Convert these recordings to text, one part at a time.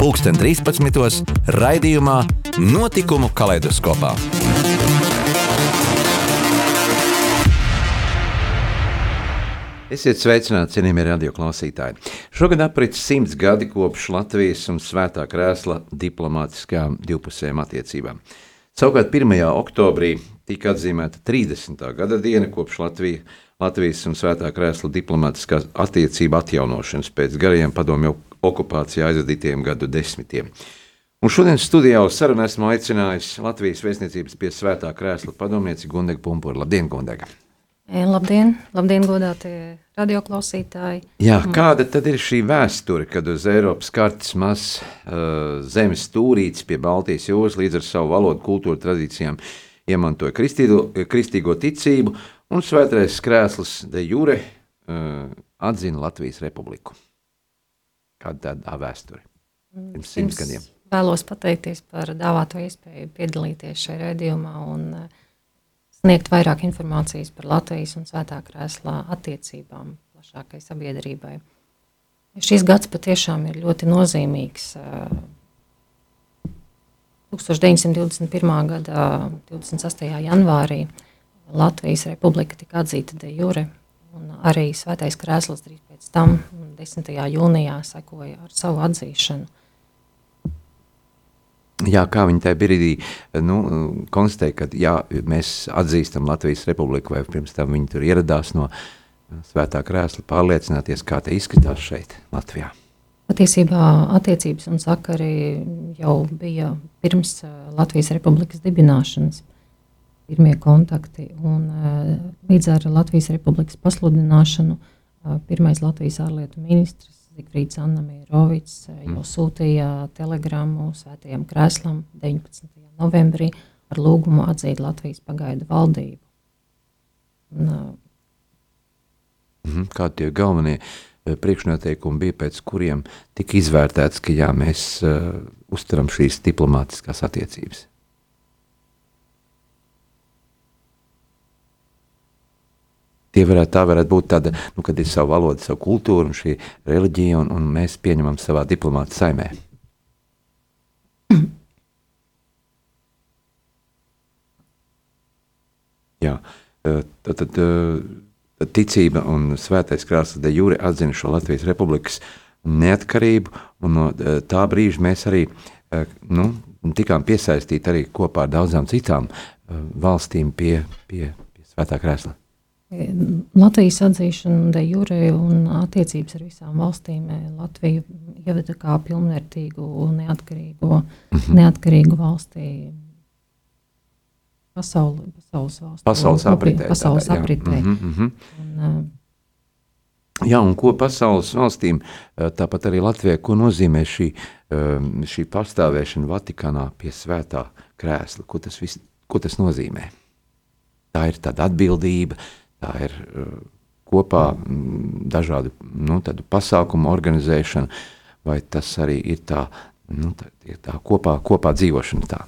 pulksten 13. raidījumā Notikumu kaleidoskopā. Esiet sveicināti, cienījamie radioklausītāji. Šogad aprits simts gadi kopš Latvijas un Svētā krēsla diplomātiskām divpusējām attiecībām. Savukārt 1. oktobrī tika atzīmēta 30. gada diena kopš Latvija, Latvijas un Svētā krēsla diplomātiskās attiecību atjaunošanas pēc garajiem padomju okupācijā aizvadītiem gadu desmitiem. Un šodien studijā uz sarunu esmu aicinājis Latvijas vēstniecības pie svētā krēsla padomnieci Gundegu Pumpuru. Labdien, Gundega! E, labdien, labdien godātie radioklausītāji! Jā, kāda tad ir šī vēsture, kad uz Eiropas kartes mazs uh, zemes stūrītis pie Baltijas jūras līdz ar savu valodu, kultūru tradīcijām iemantoja kristīgo, kristīgo ticību un svētais krēsls de jure uh, atzina Latvijas republiku? Kāda tā vēsture? Pirms simts gadiem. Vēlos pateikties par dāvāto iespēju piedalīties šajā raidījumā un uh, sniegt vairāk informācijas par Latvijas un Svētā krēslā attiecībām plašākai sabiedrībai. Šis gads patiešām ir ļoti nozīmīgs. 1921. Uh, gada 28. janvārī Latvijas republika tika atzīta de jure, un arī Svētais krēsls drīz pēc tam 10. jūnijā sekoja ar savu atzīšanu. Jā, kā viņi tajā brīdī nu, konstatēja, ka jā, mēs atzīstam Latvijas republiku, vai pirms tam viņi tur ieradās no svētā krēsla pārliecināties, kā te izskatās šeit, Latvijā. Patiesībā attiecības un sakari jau bija pirms Latvijas republikas dibināšanas pirmie kontakti, un līdz ar Latvijas republikas pasludināšanu Pirmais Latvijas ārlietu ministrs Zigfrīds Annamīrovics jau mm. sūtīja telegramu Svētajam Krēslam 19. novembrī ar lūgumu atzīt Latvijas pagaidu valdību. Un, mm, Kādi tie galvenie priekšnoteikumi bija, pēc kuriem tika izvērtēts, ka jā, mēs uh, uztveram šīs diplomātiskās attiecības? Tie varētu, tā varētu būt tāda, nu, kad ir sava valoda, sava kultūra un šī reliģija, un, un mēs pieņemam savā diplomāta saimē. Jā, tad, tad ticība un svētais krāsas de jūri atzina šo Latvijas republikas neatkarību, un no tā brīža mēs arī nu, tikām piesaistīti arī kopā ar daudzām citām valstīm pie, pie, pie svētā krēsla. Latvijas atzīšana de jure un attiecības ar visām valstīm Latviju ieveda kā pilnvērtīgu un neatkarīgu, mm -hmm. neatkarīgu valstī. Pasauli, pasaules valsts. Pasaules apritē. Pasaules tā, apritē. Mm -hmm. un, Jā, un ko pasaules valstīm, tāpat arī Latvijai, ko nozīmē šī, šī pastāvēšana Vatikānā pie svētā krēsla? Ko tas, vis, ko tas nozīmē? Tā ir tāda atbildība, uh, tā ir uh, kopā mm, dažādu nu, pasākumu organizēšana, vai tas arī ir tā, nu, tā, tā kopā, kopā dzīvošana. Tā.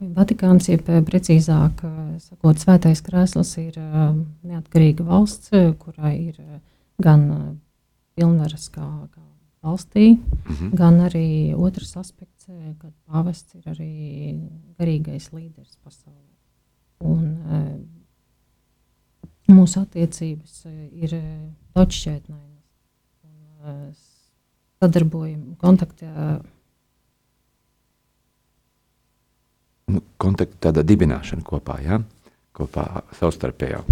Vatikāns, jeb precīzāk sakot, Svētais Krēsls ir neatkarīga valsts, kurai ir gan pilnvaras kā, kā valstī, mm -hmm. gan arī otrs aspekts, kad pāvests ir arī garīgais līderis pasaulē. Un, mūsu attiecības eh, ir daudzšķaitnainas. Eh, sadarbojam, kontaktā. Kontakta tāda dibināšana kopā, ja? kopā savstarpējā.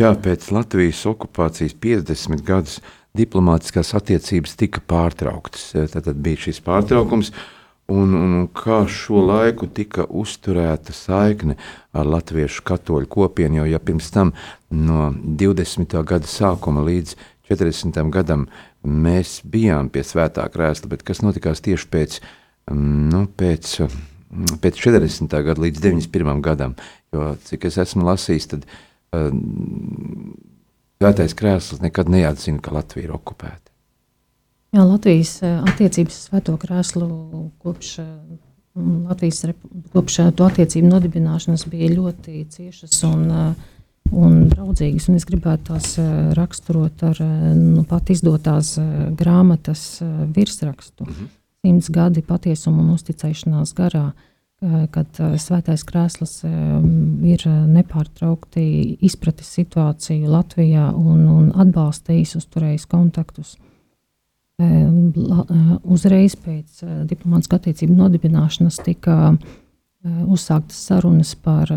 Jā, pēc Latvijas okupācijas 50 gadus diplomātiskās attiecības tika pārtrauktas. Tad, bija šis pārtraukums. Mm un, un kā šo laiku tika uzturēta saikne ar latviešu katoļu kopienu, jo ja pirms tam no 20. gada sākuma līdz 40. gadam mēs bijām pie svētā krēsla, bet kas notikās tieši pēc nu, pēc, pēc 40. gada līdz 91. gadam. Jo, cik es esmu lasījis, tad Svētais krēsls nekad neatzina, ka Latvija ir okupēta. Jā, Latvijas attiecības ar Svēto krēslu kopš Latvijas kopš to attiecību nodibināšanas bija ļoti ciešas un, un draudzīgas. Un es gribētu tās raksturot ar nu, pat izdotās grāmatas virsrakstu. -hmm. Simts gadi patiesuma un uzticēšanās garā, kad Svētais krēsls ir nepārtraukti izpratis situāciju Latvijā un, un atbalstījis, uzturējis kontaktus uzreiz pēc diplomātiskā attiecību nodibināšanas tika uzsāktas sarunas par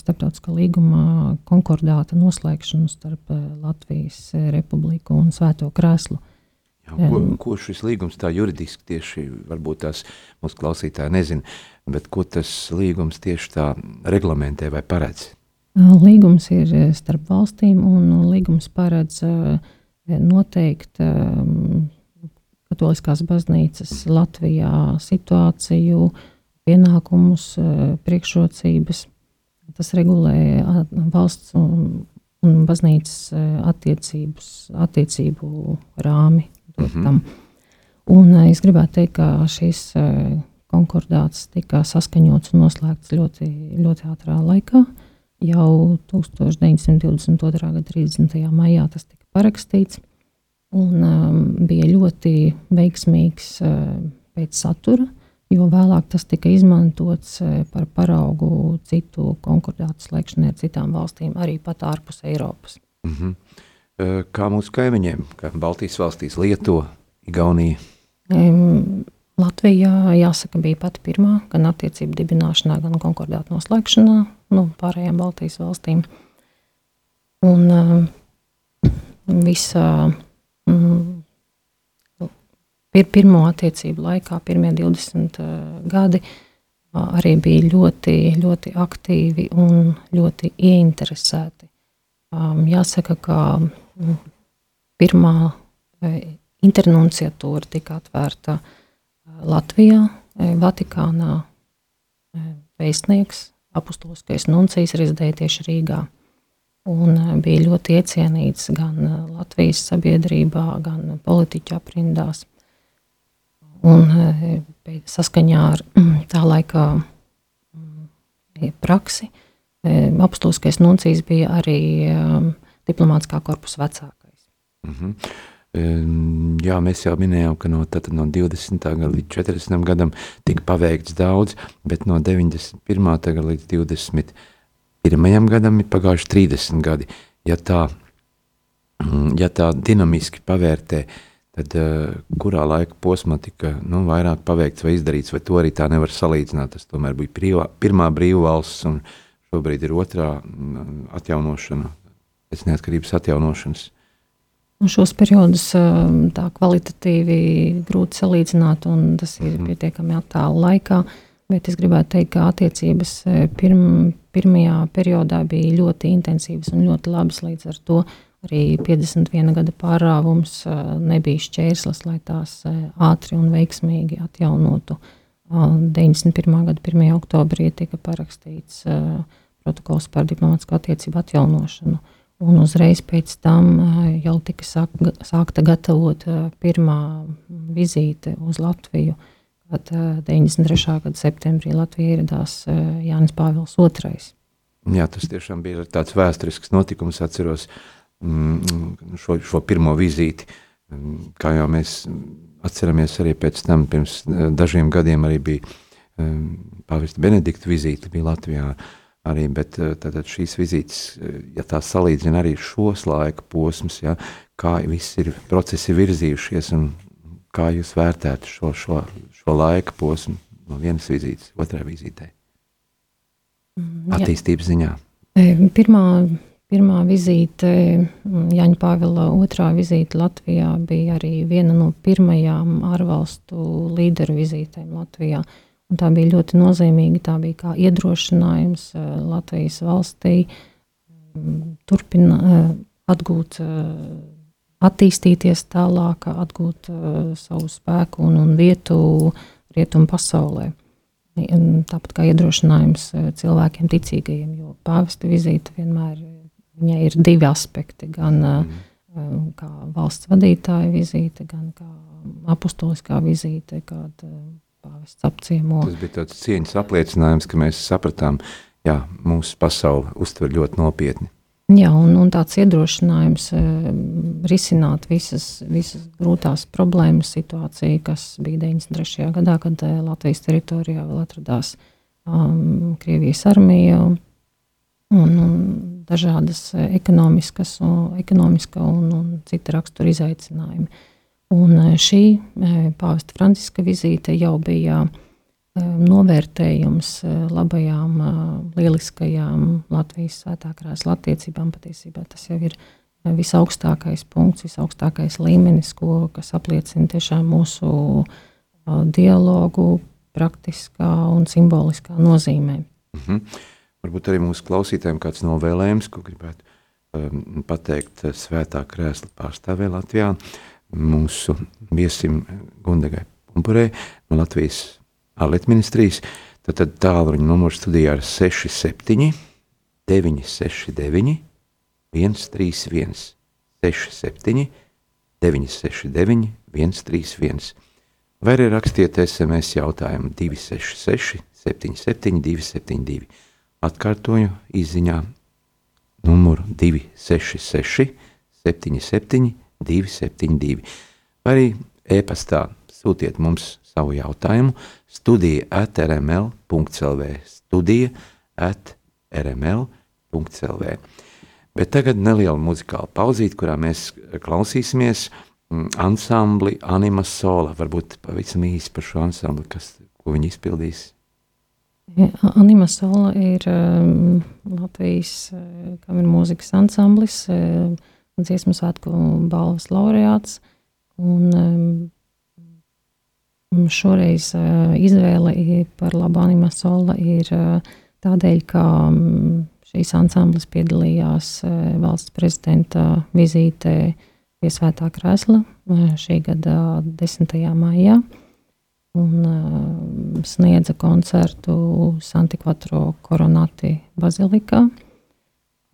starptautiskā līguma konkordāta noslēgšanu starp Latvijas Republiku un Svēto Krēslu. Jā, ko, ko šis līgums tā juridiski tieši, varbūt tās mūsu klausītāji nezina, bet ko tas līgums tieši tā reglamentē vai paredz? Līgums ir starp valstīm un līgums paredz noteikt Katoliskās baznīcas Latvijā situāciju, pienākumus, eh, priekšrocības. Tas regulē valsts un, un baznīcas eh, attiecību rāmi. Mm -hmm. Un eh, es gribētu teikt, ka šis konkordāts tika saskaņots un noslēgts ļoti, ļoti ātrā laikā. Jau 1922. gada 30. maijā tas tika parakstīts. Un, um, bija ļoti veiksmīgs uh, pēc satura, jo vēlāk tas tika izmantots uh, par paraugu citu konkordātu slēgšanai ar citām valstīm, arī pat ārpus Eiropas. Mm -hmm. Kā mūsu kaimiņiem, kā Baltijas valstīs, Lietuva, Igaunija? Um, Latvijā, jāsaka, bija pati pirmā, gan attiecību dibināšanā, gan konkordātu noslēgšanā no pārējām Baltijas valstīm. Un um, visa Mm. Pir, pirmo attiecību laikā, pirmie 20 uh, gadi, arī bija ļoti, ļoti aktīvi un ļoti ieinteresēti. Jāsaka, ka pirmā uh, internunciatūra tika atvērta uh, Latvijā, uh, Vatikānā. Vēstnieks, apustuliskais nuncijs rezidēja tieši Rīgā un eh, bija ļoti iecienīts gan eh, Latvijas sabiedrībā, gan politiķu aprindās. Un eh, saskaņā ar tā laika mm, praksi apstulskais nuncijs bija arī diplomātiskā korpusa vecākais. Mm -hmm. Jā, mēs jau minējām, ka no, no 20. gada līdz 40. gadam tika paveikts daudz, bet no 91. gada līdz 20 pirmajam gadam ir pagājuši 30 gadi. Ja tā, mm, ja tā dinamiski pavērtē, tad uh, kurā laika posmā tika nu, vairāk paveikts vai izdarīts, vai to arī tā nevar salīdzināt. Tas tomēr bija brīvā, pirmā brīvā valsts, un šobrīd ir otrā mm, atjaunošana, pēc neatkarības atjaunošanas. Un šos periodus tā kvalitatīvi grūti salīdzināt, un tas ir mm. pietiekami attālu laikā. Bet es gribētu teikt, ka attiecības pirm, pirmajā periodā bija ļoti intensīvas un ļoti labas. Līdz ar to arī 51 gada pārāvums nebija šķērslis, lai tās ātri un veiksmīgi atjaunotu. 91. gada 1. oktobrī tika parakstīts protokols par diplomātsko attiecību atjaunošanu. Un uzreiz pēc tam jau tika sākta gatavot pirmā vizīte uz Latviju. Kad 93. gada septembrī Latvijā ieradās Jānis Pāvils II. Jā, tas tiešām bija tāds vēsturisks notikums. Atceros mm, šo, šo pirmo vizīti, mm, kā jau mēs atceramies arī pēc tam, pirms dažiem gadiem arī bija Pāvesta Benedikta vizīte bija Latvijā. Arī, bet tātad šīs vizītes, ja tā salīdzina arī šos laika posmus, ja, kā viss ir procesi virzījušies un kā jūs vērtētu šo, šo, šo laika posmu no vienas vizītes otrai vizītei? Mm, Attīstības ziņā. E, pirmā, pirmā vizīte, mm, Jaņa Pāvila otrā vizīte Latvijā bija arī viena no pirmajām ārvalstu līderu vizītēm Latvijā. Un tā bija ļoti nozīmīga. Tā bija kā iedrošinājums e, Latvijas valstī mm, turpināt, e, atgūt attīstīties tālāk, atgūt uh, savu spēku un, un vietu rietumu pasaulē. Tāpat kā iedrošinājums cilvēkiem ticīgajiem, jo pāvesta vizīte vienmēr ir divi aspekti. Gan mm. kā valsts vadītāja vizīte, gan kā apustuliskā vizīte, kad pāvests apciemo. Tas bija tāds cieņas apliecinājums, ka mēs sapratām, ka mūsu pasauli uztver ļoti nopietni. Jā, un, un tāds iedrošinājums e, risināt visas, visas grūtās problēmas situāciju, kas bija 93. gadā, kad e, Latvijas teritorijā vēl atradās um, Krievijas armija un, un dažādas ekonomiskas un, ekonomiska un, un cita rakstura izaicinājumi. Un e, šī e, pāvesta Franciska vizīte jau bija uh, novērtējums labajām, lieliskajām Latvijas svētākās attiecībām. Patiesībā tas jau ir visaugstākais punkts, visaugstākais līmenis, ko, kas apliecina tiešām mūsu dialogu praktiskā un simboliskā nozīmē. Mm -hmm. Varbūt arī mūsu klausītājiem kāds novēlējums, ko gribētu um, pateikt svētā krēsla pārstāvē Latvijā. Mūsu viesim Gundegai Pumpurē no Latvijas ārlietu ministrijas. Tad, tad tālruņa numurs studijā ir 67, 969, 131, 67, 969, 131. Vai arī rakstiet SMS jautājumu 266, 77, 272. Atkārtoju izziņā numuru 266, 77, 272. Vai arī e-pastā sūtiet mums savu jautājumu studija at rml.clv, studija at rml.clv. Bet tagad neliela muzikāla pauzīte, kurā mēs klausīsimies mm, ansambli Anima Sola. Varbūt pavisam īsi par šo ansambli, kas, ko viņi izpildīs. Anima Sola ir um, Latvijas kameru mūzikas ansamblis, um, dziesmu svētku balvas laureāts. Un, um, Šoreiz uh, izvēle par labu anima sola ir tādēļ, ka um, šīs ansamblis piedalījās valsts prezidenta vizītē pie Svētā krēsla šī gada 10. maijā un sniedza koncertu Santikvatro Koronati bazilikā.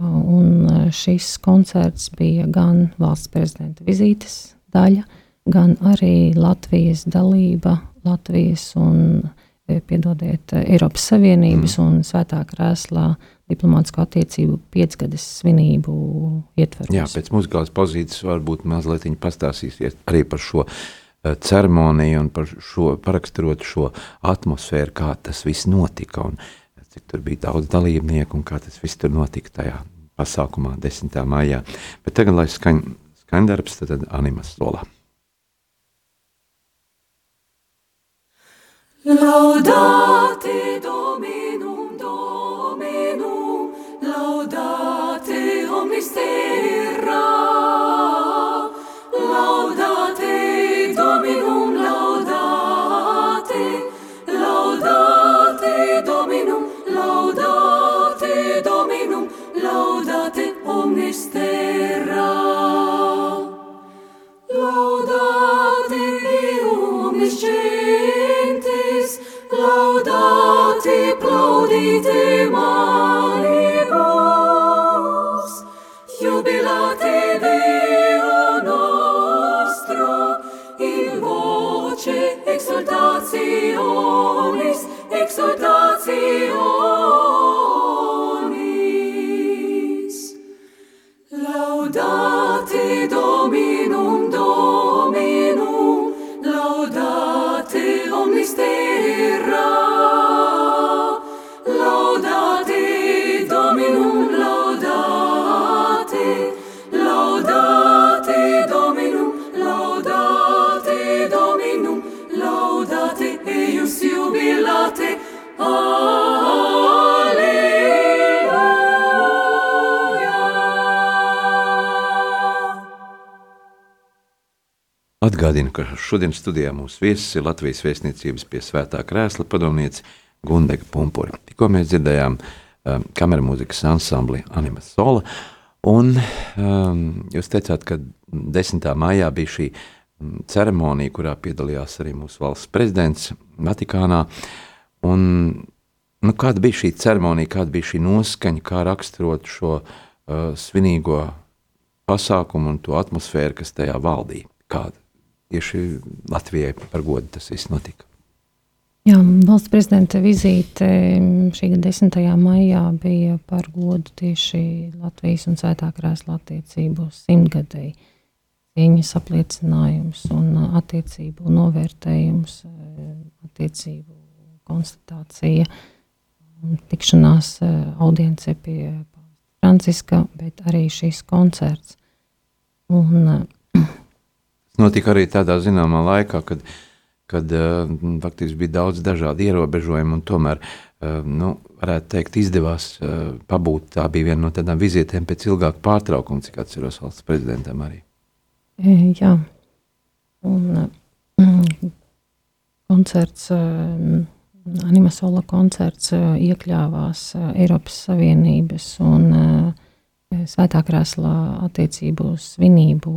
Un šis koncerts bija gan valsts prezidenta vizītes daļa, gan arī Latvijas dalība, Latvijas un, e, piedodiet, Eiropas Savienības mm. un Svētā krēslā diplomātsko attiecību piecgades svinību ietveros. Jā, pēc muzikālas pozīcijas varbūt mazliet pastāstīsiet arī par šo e, ceremoniju un par šo paraksturot šo atmosfēru, kā tas viss notika un cik tur bija daudz dalībnieku un kā tas viss tur notika tajā pasākumā 10. maijā. Bet tagad, lai skaņ, skaņdarbs, tad, tad animas solā. Lauda. Ite malibus, jubilate Deo nostro, in voce exultationis, exultationis. Laudate Atgādinu, ka šodien studijā mūsu viesis ir Latvijas vēstniecības pie svētā krēsla padomniece Gundega Pumpuri. Tikko mēs dzirdējām um, kameras mūzikas ansambli Anima Sola, un um, jūs teicāt, ka 10. maijā bija šī mm, ceremonija, kurā piedalījās arī mūsu valsts prezidents Vatikānā. Un, nu, kāda bija šī ceremonija, kāda bija šī noskaņa, kā raksturot šo uh, svinīgo pasākumu un to atmosfēru, kas tajā valdīja? Kāda tieši Latvijai par godu tas viss notika? Jā, valsts prezidenta vizīte šī gada 10. maijā bija par godu tieši Latvijas un Svētā krēsla attiecību simtgadēji. Cieņas apliecinājums un attiecību novērtējums, attiecību konstatācija, tikšanās audience pie Franciska, bet arī šīs koncerts. Un, Notika arī tādā zināmā laikā, kad kad uh, faktiski bija daudz dažādu ierobežojumu, un tomēr, uh, nu, varētu teikt, izdevās uh, pabūt. Tā bija viena no tādām vizītēm pēc ilgāka pārtraukuma, cik atceros valsts prezidentam arī. Jā, un koncerts, Animasola koncerts iekļāvās Eiropas Savienības un Svētā krēslā attiecību svinību,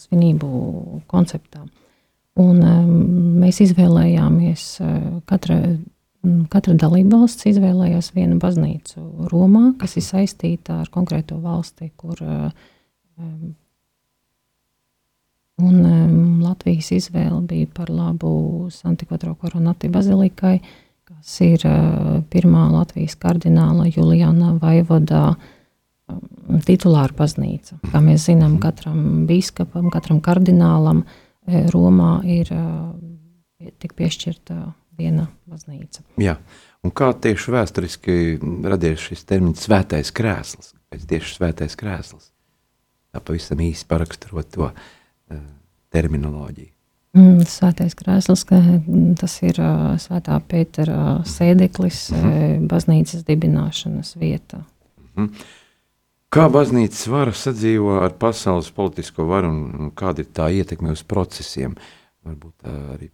svinību konceptā. Un, mēs izvēlējāmies, uh, katra, katra dalībvalsts izvēlējās vienu baznīcu Romā, kas ir saistīta ar konkrēto valsti, kur um, un, Latvijas izvēle bija par labu Santikotro koronati bazilikai, kas ir uh, pirmā Latvijas kardināla Juliana Vaivodā titulāra baznīca. Kā mēs zinām, katram bīskapam, katram kardinālam uh, Romā ir tik piešķirta viena baznīca. Jā. Un kā tieši vēsturiski radies šis termins svētais krēsls? Kāpēc tieši svētais krēsls? Tā pavisam īsi paraksturot to uh, terminoloģiju. Mm, svētais krēsls, tas ir svētā Pētera sēdeklis, mhm. -huh. baznīcas dibināšanas vieta. Uh mhm. Kā baznīcas vara sadzīvo ar pasaules politisko varu un kāda ir tā ietekme uz procesiem? Varbūt arī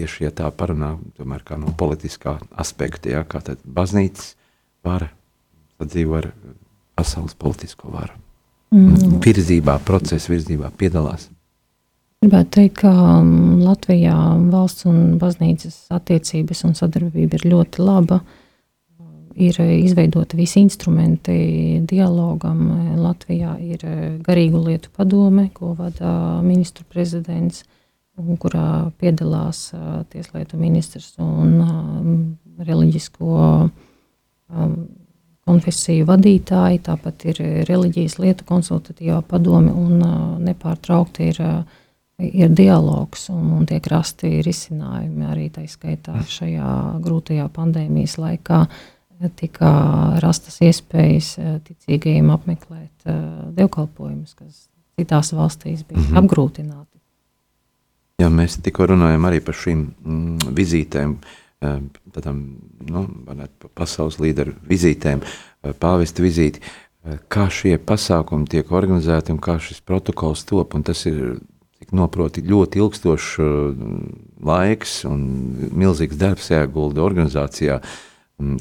tieši ja tā parunā tomēr kā no politiskā aspekta, ja, kā tad baznīcas vara sadzīvo ar pasaules politisko varu. Mm. Virzībā, procesa virzībā piedalās. Gribētu teikt, ka Latvijā valsts un baznīcas attiecības un sadarbība ir ļoti laba. Uh, ir izveidoti visi instrumenti dialogam. Latvijā ir garīgu lietu padome, ko vada ministru prezidents, kurā piedalās tieslietu ministrs un reliģisko konfesiju vadītāji. Tāpat ir reliģijas lietu konsultatīvā padome un nepārtraukti ir, ir dialogs un, un tiek rasti risinājumi arī tā skaitā šajā grūtajā pandēmijas laikā tika rastas iespējas eh, ticīgajiem apmeklēt eh, dievkalpojumus, kas citās valstīs bija mm -hmm. apgrūtināti. Jā, mēs tikko runājam arī par šīm mm, vizītēm, eh, tādām nu, pasaules līderu vizītēm, pāvesta vizīti. Kā šie pasākumi tiek organizēti un kā šis protokols top, un tas ir noproti ļoti ilgstošs laiks un milzīgs darbs jāgulda organizācijā. Uh,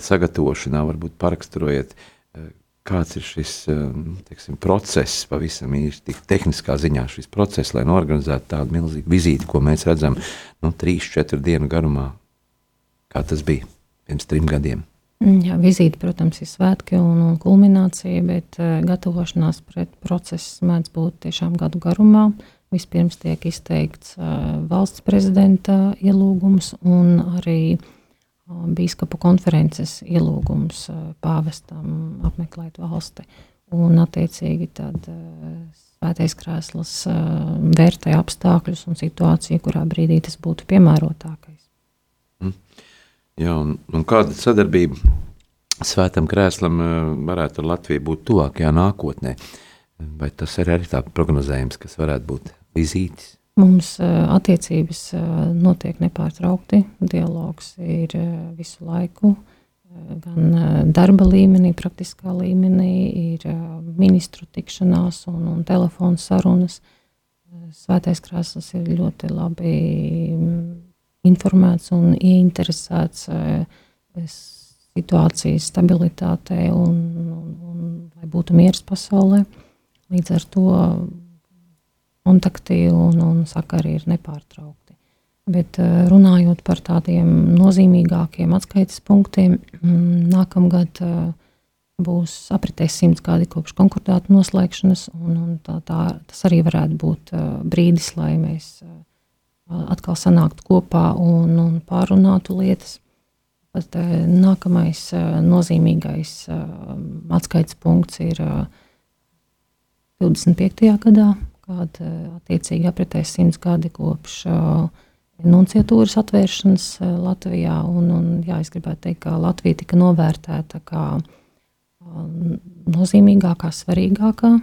sagatavošanā, varbūt paraksturojiet, eh, kāds ir šis eh, nu, teiksim, process, pavisam īsti tehniskā ziņā, šis process, lai norganizētu tādu milzīgu vizīti, ko mēs redzam nu, 3-4 dienu garumā, kā tas bija pirms trim gadiem. Mm, jā, vizīte, protams, ir svētki un, un kulminācija, bet uh, gatavošanās pret procesu mēdz būt tiešām gadu garumā. Vispirms tiek izteikts valsts prezidenta ielūgums un arī uh, Bīskapu konferences ielūgums pāvestam apmeklēt valsti. Un, attiecīgi, tad svētais krēsls vērtē apstākļus un situāciju, kurā brīdī tas būtu piemērotākais. Mm. Jā, un, un kāda sadarbība svētam krēslam varētu ar Latviju būt tuvākajā nākotnē? Vai tas ir arī tā prognozējums, kas varētu būt vizītes? Mums attiecības notiek nepārtraukti. Dialogs ir visu laiku. Gan darba līmenī, praktiskā līmenī, ir ministru tikšanās un, un telefona sarunas. Svētais krāsas ir ļoti labi informēts un ieinteresēts situācijas stabilitātei un, un, un lai būtu miers pasaulē. Līdz ar to kontakti un, un sakari ir nepārtraukti. Bet uh, runājot par tādiem nozīmīgākiem atskaites punktiem, mm, nākamgad uh, būs apritējis simts gadi kopš konkurāta noslēgšanas, un, un tā, tā, tas arī varētu būt uh, brīdis, lai mēs atkal sanāktu kopā un, un pārunātu lietas. Bet, nākamais nozīmīgais atskaites punkts ir uh, 25. gadā, kad uh, attiecīgi apritēs simts gadi kopš uh, nunciatūras atvēršanas uh, Latvijā. Un, un, jā, es gribētu teikt, ka Latvija tika novērtēta kā nozīmīgākā, svarīgākā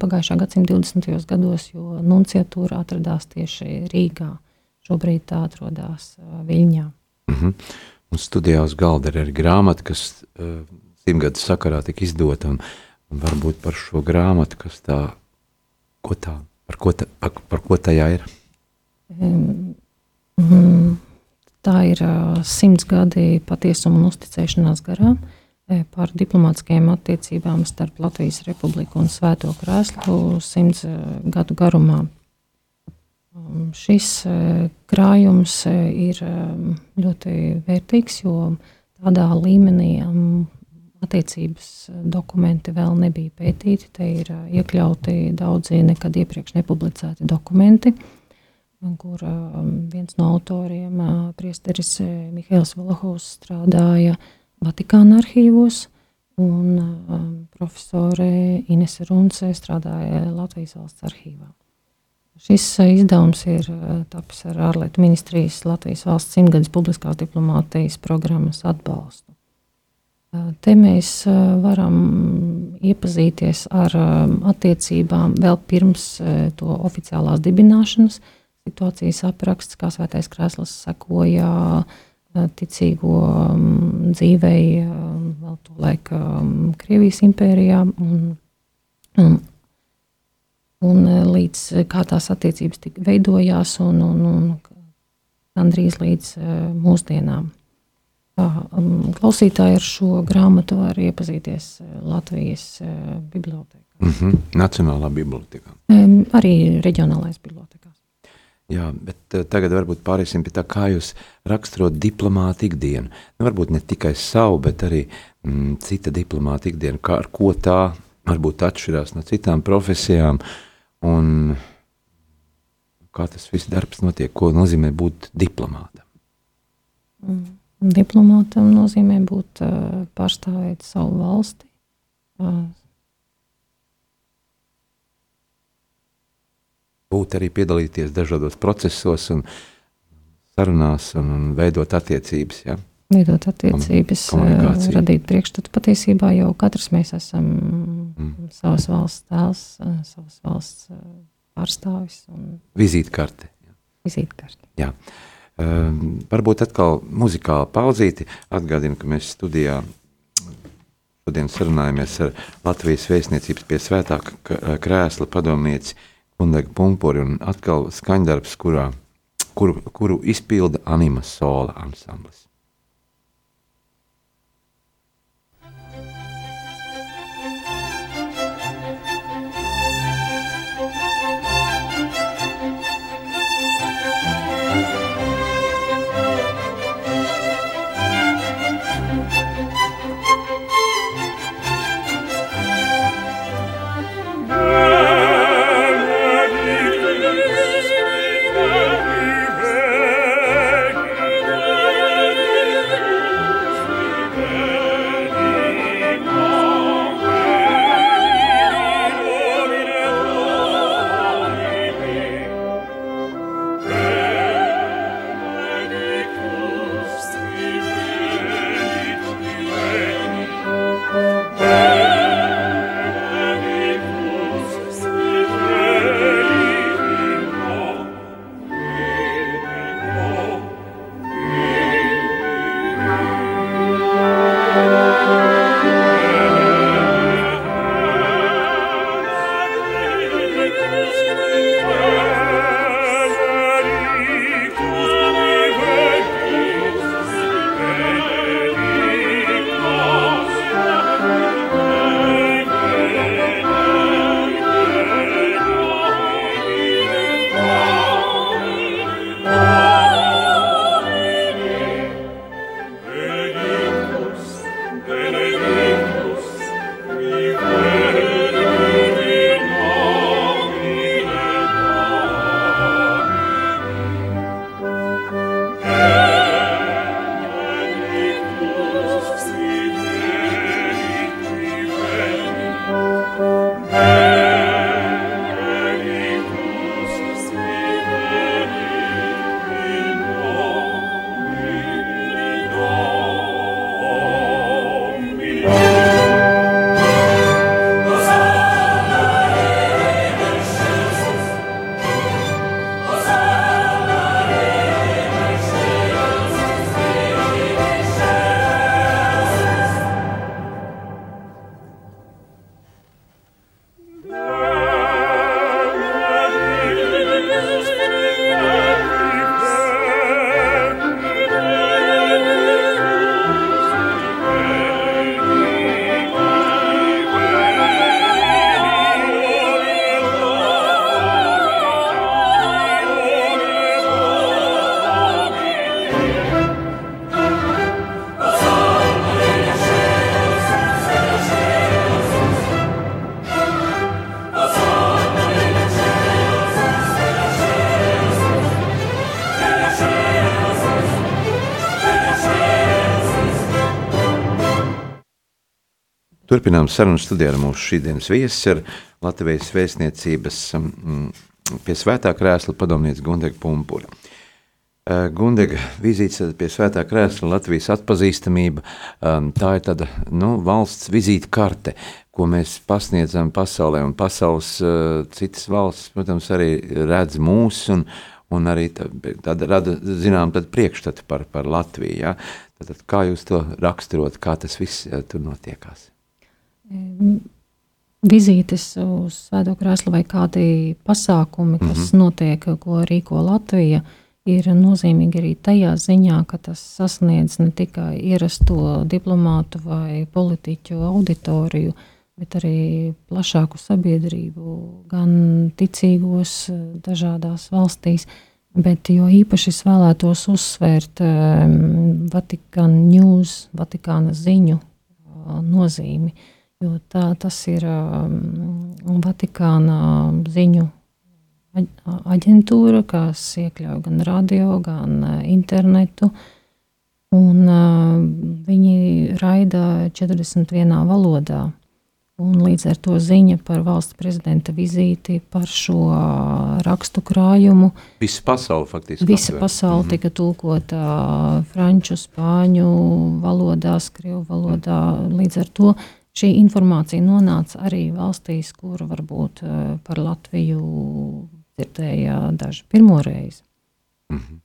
pagājušā gadsimta 20. gados, jo nunciatūra atradās tieši Rīgā. Šobrīd tā atrodas Viļņā. Mm -hmm. Un studijā uz galda ir arī grāmata, kas simtgadu sakarā tika izdota. Un, un varbūt par šo grāmatu, kas tā, ko tā, par ko, ta, par, par ko tajā ir? Mm, tā ir simts gadi patiesuma un uzticēšanās garām. E, par diplomātiskajām attiecībām starp Latvijas Republiku un Svēto Krēslu simts gadu garumā. Um, šis krājums ir ļoti vērtīgs, jo tādā līmenī attiecības dokumenti vēl nebija pētīti. Te ir iekļauti daudzi nekad iepriekš nepublicēti dokumenti, kur um, viens no autoriem, priesteris Mihails Valahovs, strādāja Vatikāna arhīvos, un profesore Inese Runce strādāja Latvijas valsts arhīvā. Šis izdevums ir tapis ar ārlietu ministrijas Latvijas valsts simtgadus publiskās diplomātijas programmas atbalstu. Te mēs varam iepazīties ar attiecībām vēl pirms to oficiālās dibināšanas. Situācijas apraksts, kā Svētais Krēsls sekoja ticīgo dzīvei vēl to laiku Krievijas impērijā. Un, un, un līdz kā tās attiecības veidojās un, un, un gandrīz līdz mūsdienām. Um, klausītāji ar šo grāmatu var iepazīties Latvijas uh, bibliotekā. Mm -hmm. Nacionālā bibliotekā. Um, arī reģionālais bibliotekās. Jā, bet uh, tagad varbūt pāriesim pie tā, kā jūs raksturot diplomātu ikdienu. Nu, varbūt ne tikai savu, bet arī mm, cita diplomāta ikdienu, kā ar ko tā varbūt atšķirās no citām profesijām, un kā tas viss darbs notiek, ko nozīmē būt diplomātam. Mm. Diplomātam nozīmē būt pārstāvēt savu valsti, būt arī piedalīties dažādos procesos un sarunās un, un veidot attiecības. Ja? Veidot attiecības, radīt priekšstatu. Patiesībā jau katrs mēs esam mm. savas valsts tēls, savas valsts pārstāvis. Un... Vizītkarte. Vizītkarte. Jā. Um, varbūt atkal muzikāli pauzīti. Atgādinu, ka mēs studijā šodien sarunājamies ar Latvijas vēstniecības pie svētā krēsla padomnieci Kundega Pumpuri un atkal skaņdarbs, kurā, kuru, kuru izpilda anima sola ansamblis. Turpinām sarunu studiju ar mūsu šīsdienas viesu, ar Latvijas vēstniecības mm, pie svētā krēsla padomnieci Gundega Pumpura. Uh, Gundega vizīte pie svētā krēsla, Latvijas atpazīstamība, um, tā ir tāda nu, valsts vizīte karte, ko mēs pasniedzam pasaulē, un pasaules uh, citas valsts, protams, arī redz mūs, un, un arī tāda rada, zinām, tad priekšstatu par, par Latviju, ja? tad, tad kā jūs to raksturot, kā tas viss uh, tur notiekās? Vizītes uz Svēto krēslu vai kādi pasākumi, kas mm -hmm. notiek, ko rīko Latvija, ir nozīmīgi arī tajā ziņā, ka tas sasniedz ne tikai ierasto diplomātu vai politiķu auditoriju, bet arī plašāku sabiedrību, gan ticīgos dažādās valstīs. Bet jo īpaši es vēlētos uzsvērt um, Vatikāna news, Vatikāna ziņu uh, nozīmi. Uh, Jo tā, tas ir um, Vatikāna ziņu aģentūra, kas iekļauj gan radio, gan uh, internetu. Un, uh, viņi raida 41 valodā. Un līdz ar to ziņa par valsts prezidenta vizīti, par šo uh, rakstu krājumu. Visa pasaule faktiski. Visa pasaule mm -hmm. tika tulkota franču, spāņu valodās, krievu valodā. Līdz ar to šī informācija nonāca arī valstīs, kur varbūt eh, par Latviju dzirdēja daži pirmo reizi. Mm -hmm.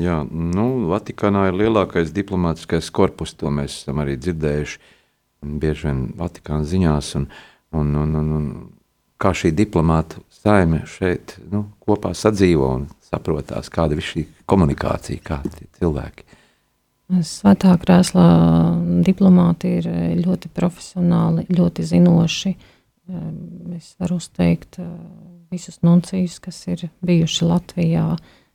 Jā, nu, Vatikānā ir lielākais diplomātiskais korpus, to mēs esam arī dzirdējuši bieži vien Vatikāna ziņās, un, un, un, un, un kā šī diplomāta saime šeit nu, kopā sadzīvo un saprotās, kāda ir šī komunikācija, kādi cilvēki. Svētā krēslā diplomāti ir eh, ļoti profesionāli, ļoti zinoši. Ehm, es varu uzteikt eh, visus nuncijus, kas ir bijuši Latvijā.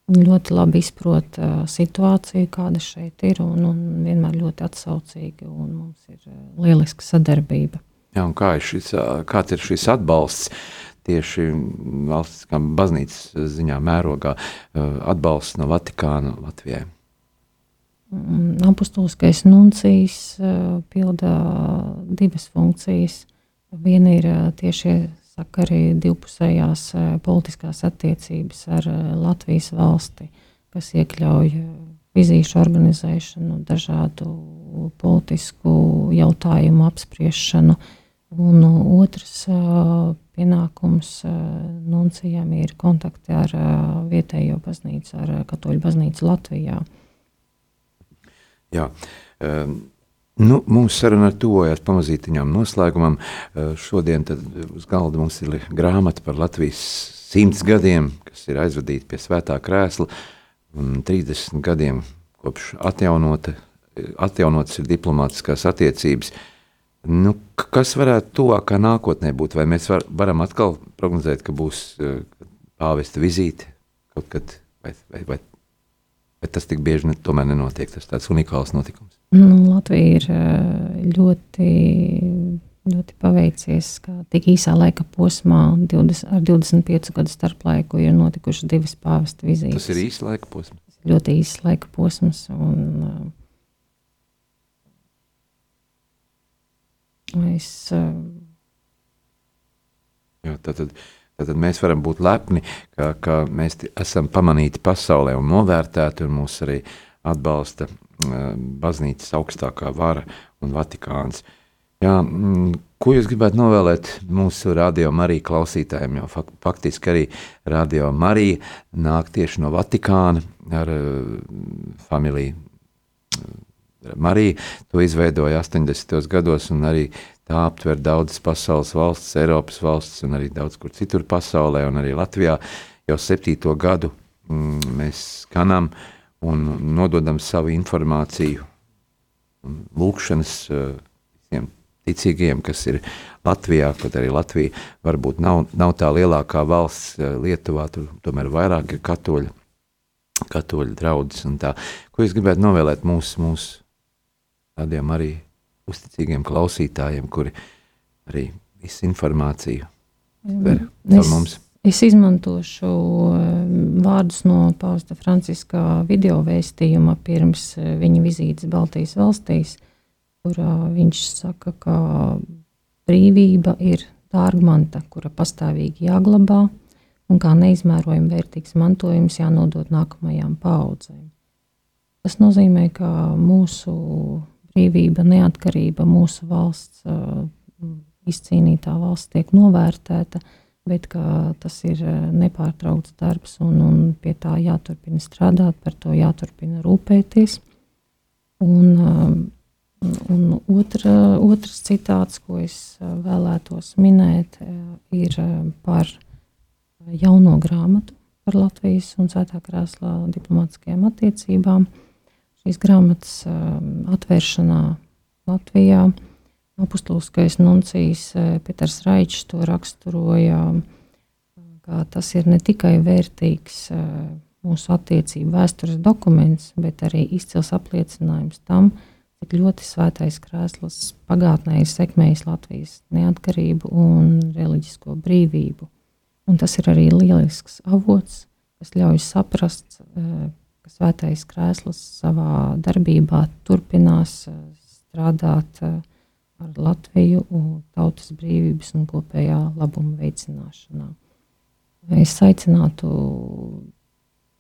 Viņi ļoti labi izprot eh, situāciju, kāda šeit ir, un, un vienmēr ļoti atsaucīgi. Mums ir lieliska sadarbība. Jā, kā ir šis, kāds ir šis atbalsts? Tieši valsts baznīcas ziņā, mērogā, atbalsts no Vatikāna Latvijai. Apostuliskais nuncijs pilda divas funkcijas. Viena ir tieši sakari divpusējās politiskās attiecības ar Latvijas valsti, kas iekļauj vizīšu organizēšanu, dažādu politisku jautājumu apspriešanu. Un otrs pienākums nuncijam ir kontakti ar vietējo baznīcu, ar katoļu baznīcu Latvijā. Jā. Um, Nu, mūsu saruna tuvojas pamazītiņām noslēgumam. Uh, šodien uz galda mums ir grāmata par Latvijas simts gadiem, kas ir aizvadīta pie svētā krēsla, un 30 gadiem kopš atjaunota, atjaunotas ir diplomātiskās attiecības. Nu, kas varētu tuvākā nākotnē būt? Vai mēs var, varam atkal prognozēt, ka būs uh, pāvesta vizīte kaut kad, vai, vai, vai bet tas tik bieži ne, tomēr nenotiek. Tas tāds unikāls notikums. Nu, Latvija ir eh, ļoti, ļoti paveicies, ka tik īsā laika posmā, 20, ar 25 gadu starplaiku, ir notikušas divas pāvesta vizītes. Tas ir īsts laika posms. Ļoti īsts laika posms. Un, uh, es, uh, Jā, tātad, uh, Tad mēs varam būt lepni, ka, ka mēs esam pamanīti pasaulē un novērtēti, un mūs arī atbalsta baznīcas augstākā vara un Vatikāns. Jā, ko jūs gribētu novēlēt mūsu radio Marija klausītājiem? Jo faktiski arī radio Marija nāk tieši no Vatikāna ar familiju. Marija to izveidoja 80. gados, un arī Tā aptver daudzas pasaules valsts, Eiropas valsts un arī daudz kur citur pasaulē, un arī Latvijā jau septīto gadu mm, mēs skanam un nododam savu informāciju un lūkšanas uh, visiem ticīgiem, kas ir Latvijā, kaut arī Latvija varbūt nav, nav tā lielākā valsts uh, Lietuvā, tur tomēr vairāk ir katoļu, katoļu draudzes un tā. Ko jūs gribētu novēlēt mūsu, mūsu tādiem arī uzticīgiem klausītājiem, kuri arī visu informāciju ver par mums. Es izmantošu vārdus no Pāvesta Franciska video vēstījuma pirms viņa vizītes Baltijas valstīs. kur uh, viņš saka, ka brīvība ir dārgmanta, kura pastāvīgi jāglabā un kā neizmērojami vērtīgs mantojums jānodod nākamajām paudzēm. Tas nozīmē, ka mūsu brīvība, neatkarība, mūsu valsts, izcīnītā valsts tiek novērtēta, bet tas ir nepārtraukts darbs un, un pie tā jāturpina strādāt, par to jāturpina rūpēties. Un, un otra, otrs citāts, ko es vēlētos minēt, ir par jauno grāmatu par Latvijas un Svētā krēslā diplomātiskajām attiecībām šīs grāmatas um, atvēršanā Latvijā. Apustuliskais nuncijs uh, Peters Raičs to raksturoja, ka tas ir ne tikai vērtīgs uh, mūsu attiecību vēstures dokuments, bet arī izcils apliecinājums tam, cik ļoti svētais krēsls pagātnē ir sekmējis Latvijas neatkarību un reliģisko brīvību. Un tas ir arī lielisks avots, kas ļauj saprast, uh, ka svētais krēsls savā darbībā turpinās eh, strādāt eh, ar Latviju tautas brīvības un kopējā labuma veicināšanā. Es aicinātu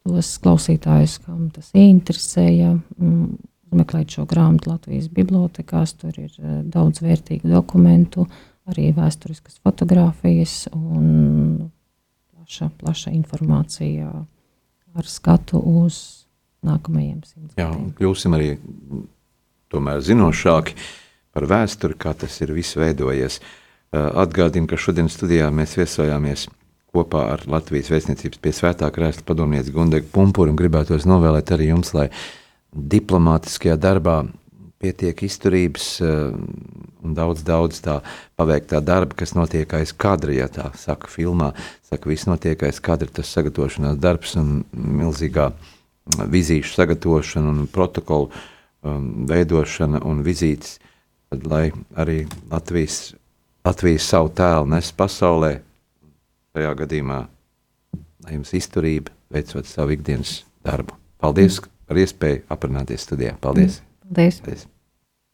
tos klausītājus, kam tas interesēja, mm, meklēt šo grāmatu Latvijas bibliotekās. Tur ir eh, daudz vērtīgu dokumentu, arī vēsturiskas fotografijas un plaša, plaša informācija ar skatu uz nākamajiem simtiem. Jā, kļūsim arī tomēr zinošāki par vēsturi, kā tas ir viss veidojies. Atgādinu, ka šodien studijā mēs viesojāmies kopā ar Latvijas vēstniecības pie svētā krēsla padomnieci Gundegu Pumpuru un gribētos novēlēt arī jums, lai diplomātiskajā darbā pietiek izturības un daudz, daudz tā paveiktā darba, kas notiek aiz kadra, ja tā saka filmā. Saka, viss notiek aiz kadra, tas sagatavošanās darbs un milzīgā vizīšu sagatavošana un protokolu um, veidošana un vizītes, tad, lai arī Latvijas, Latvijas savu tēlu nes pasaulē, tajā gadījumā, lai jums izturība veicot savu ikdienas darbu. Paldies mm. par iespēju aprunāties studijā. Paldies! Paldies! Paldies.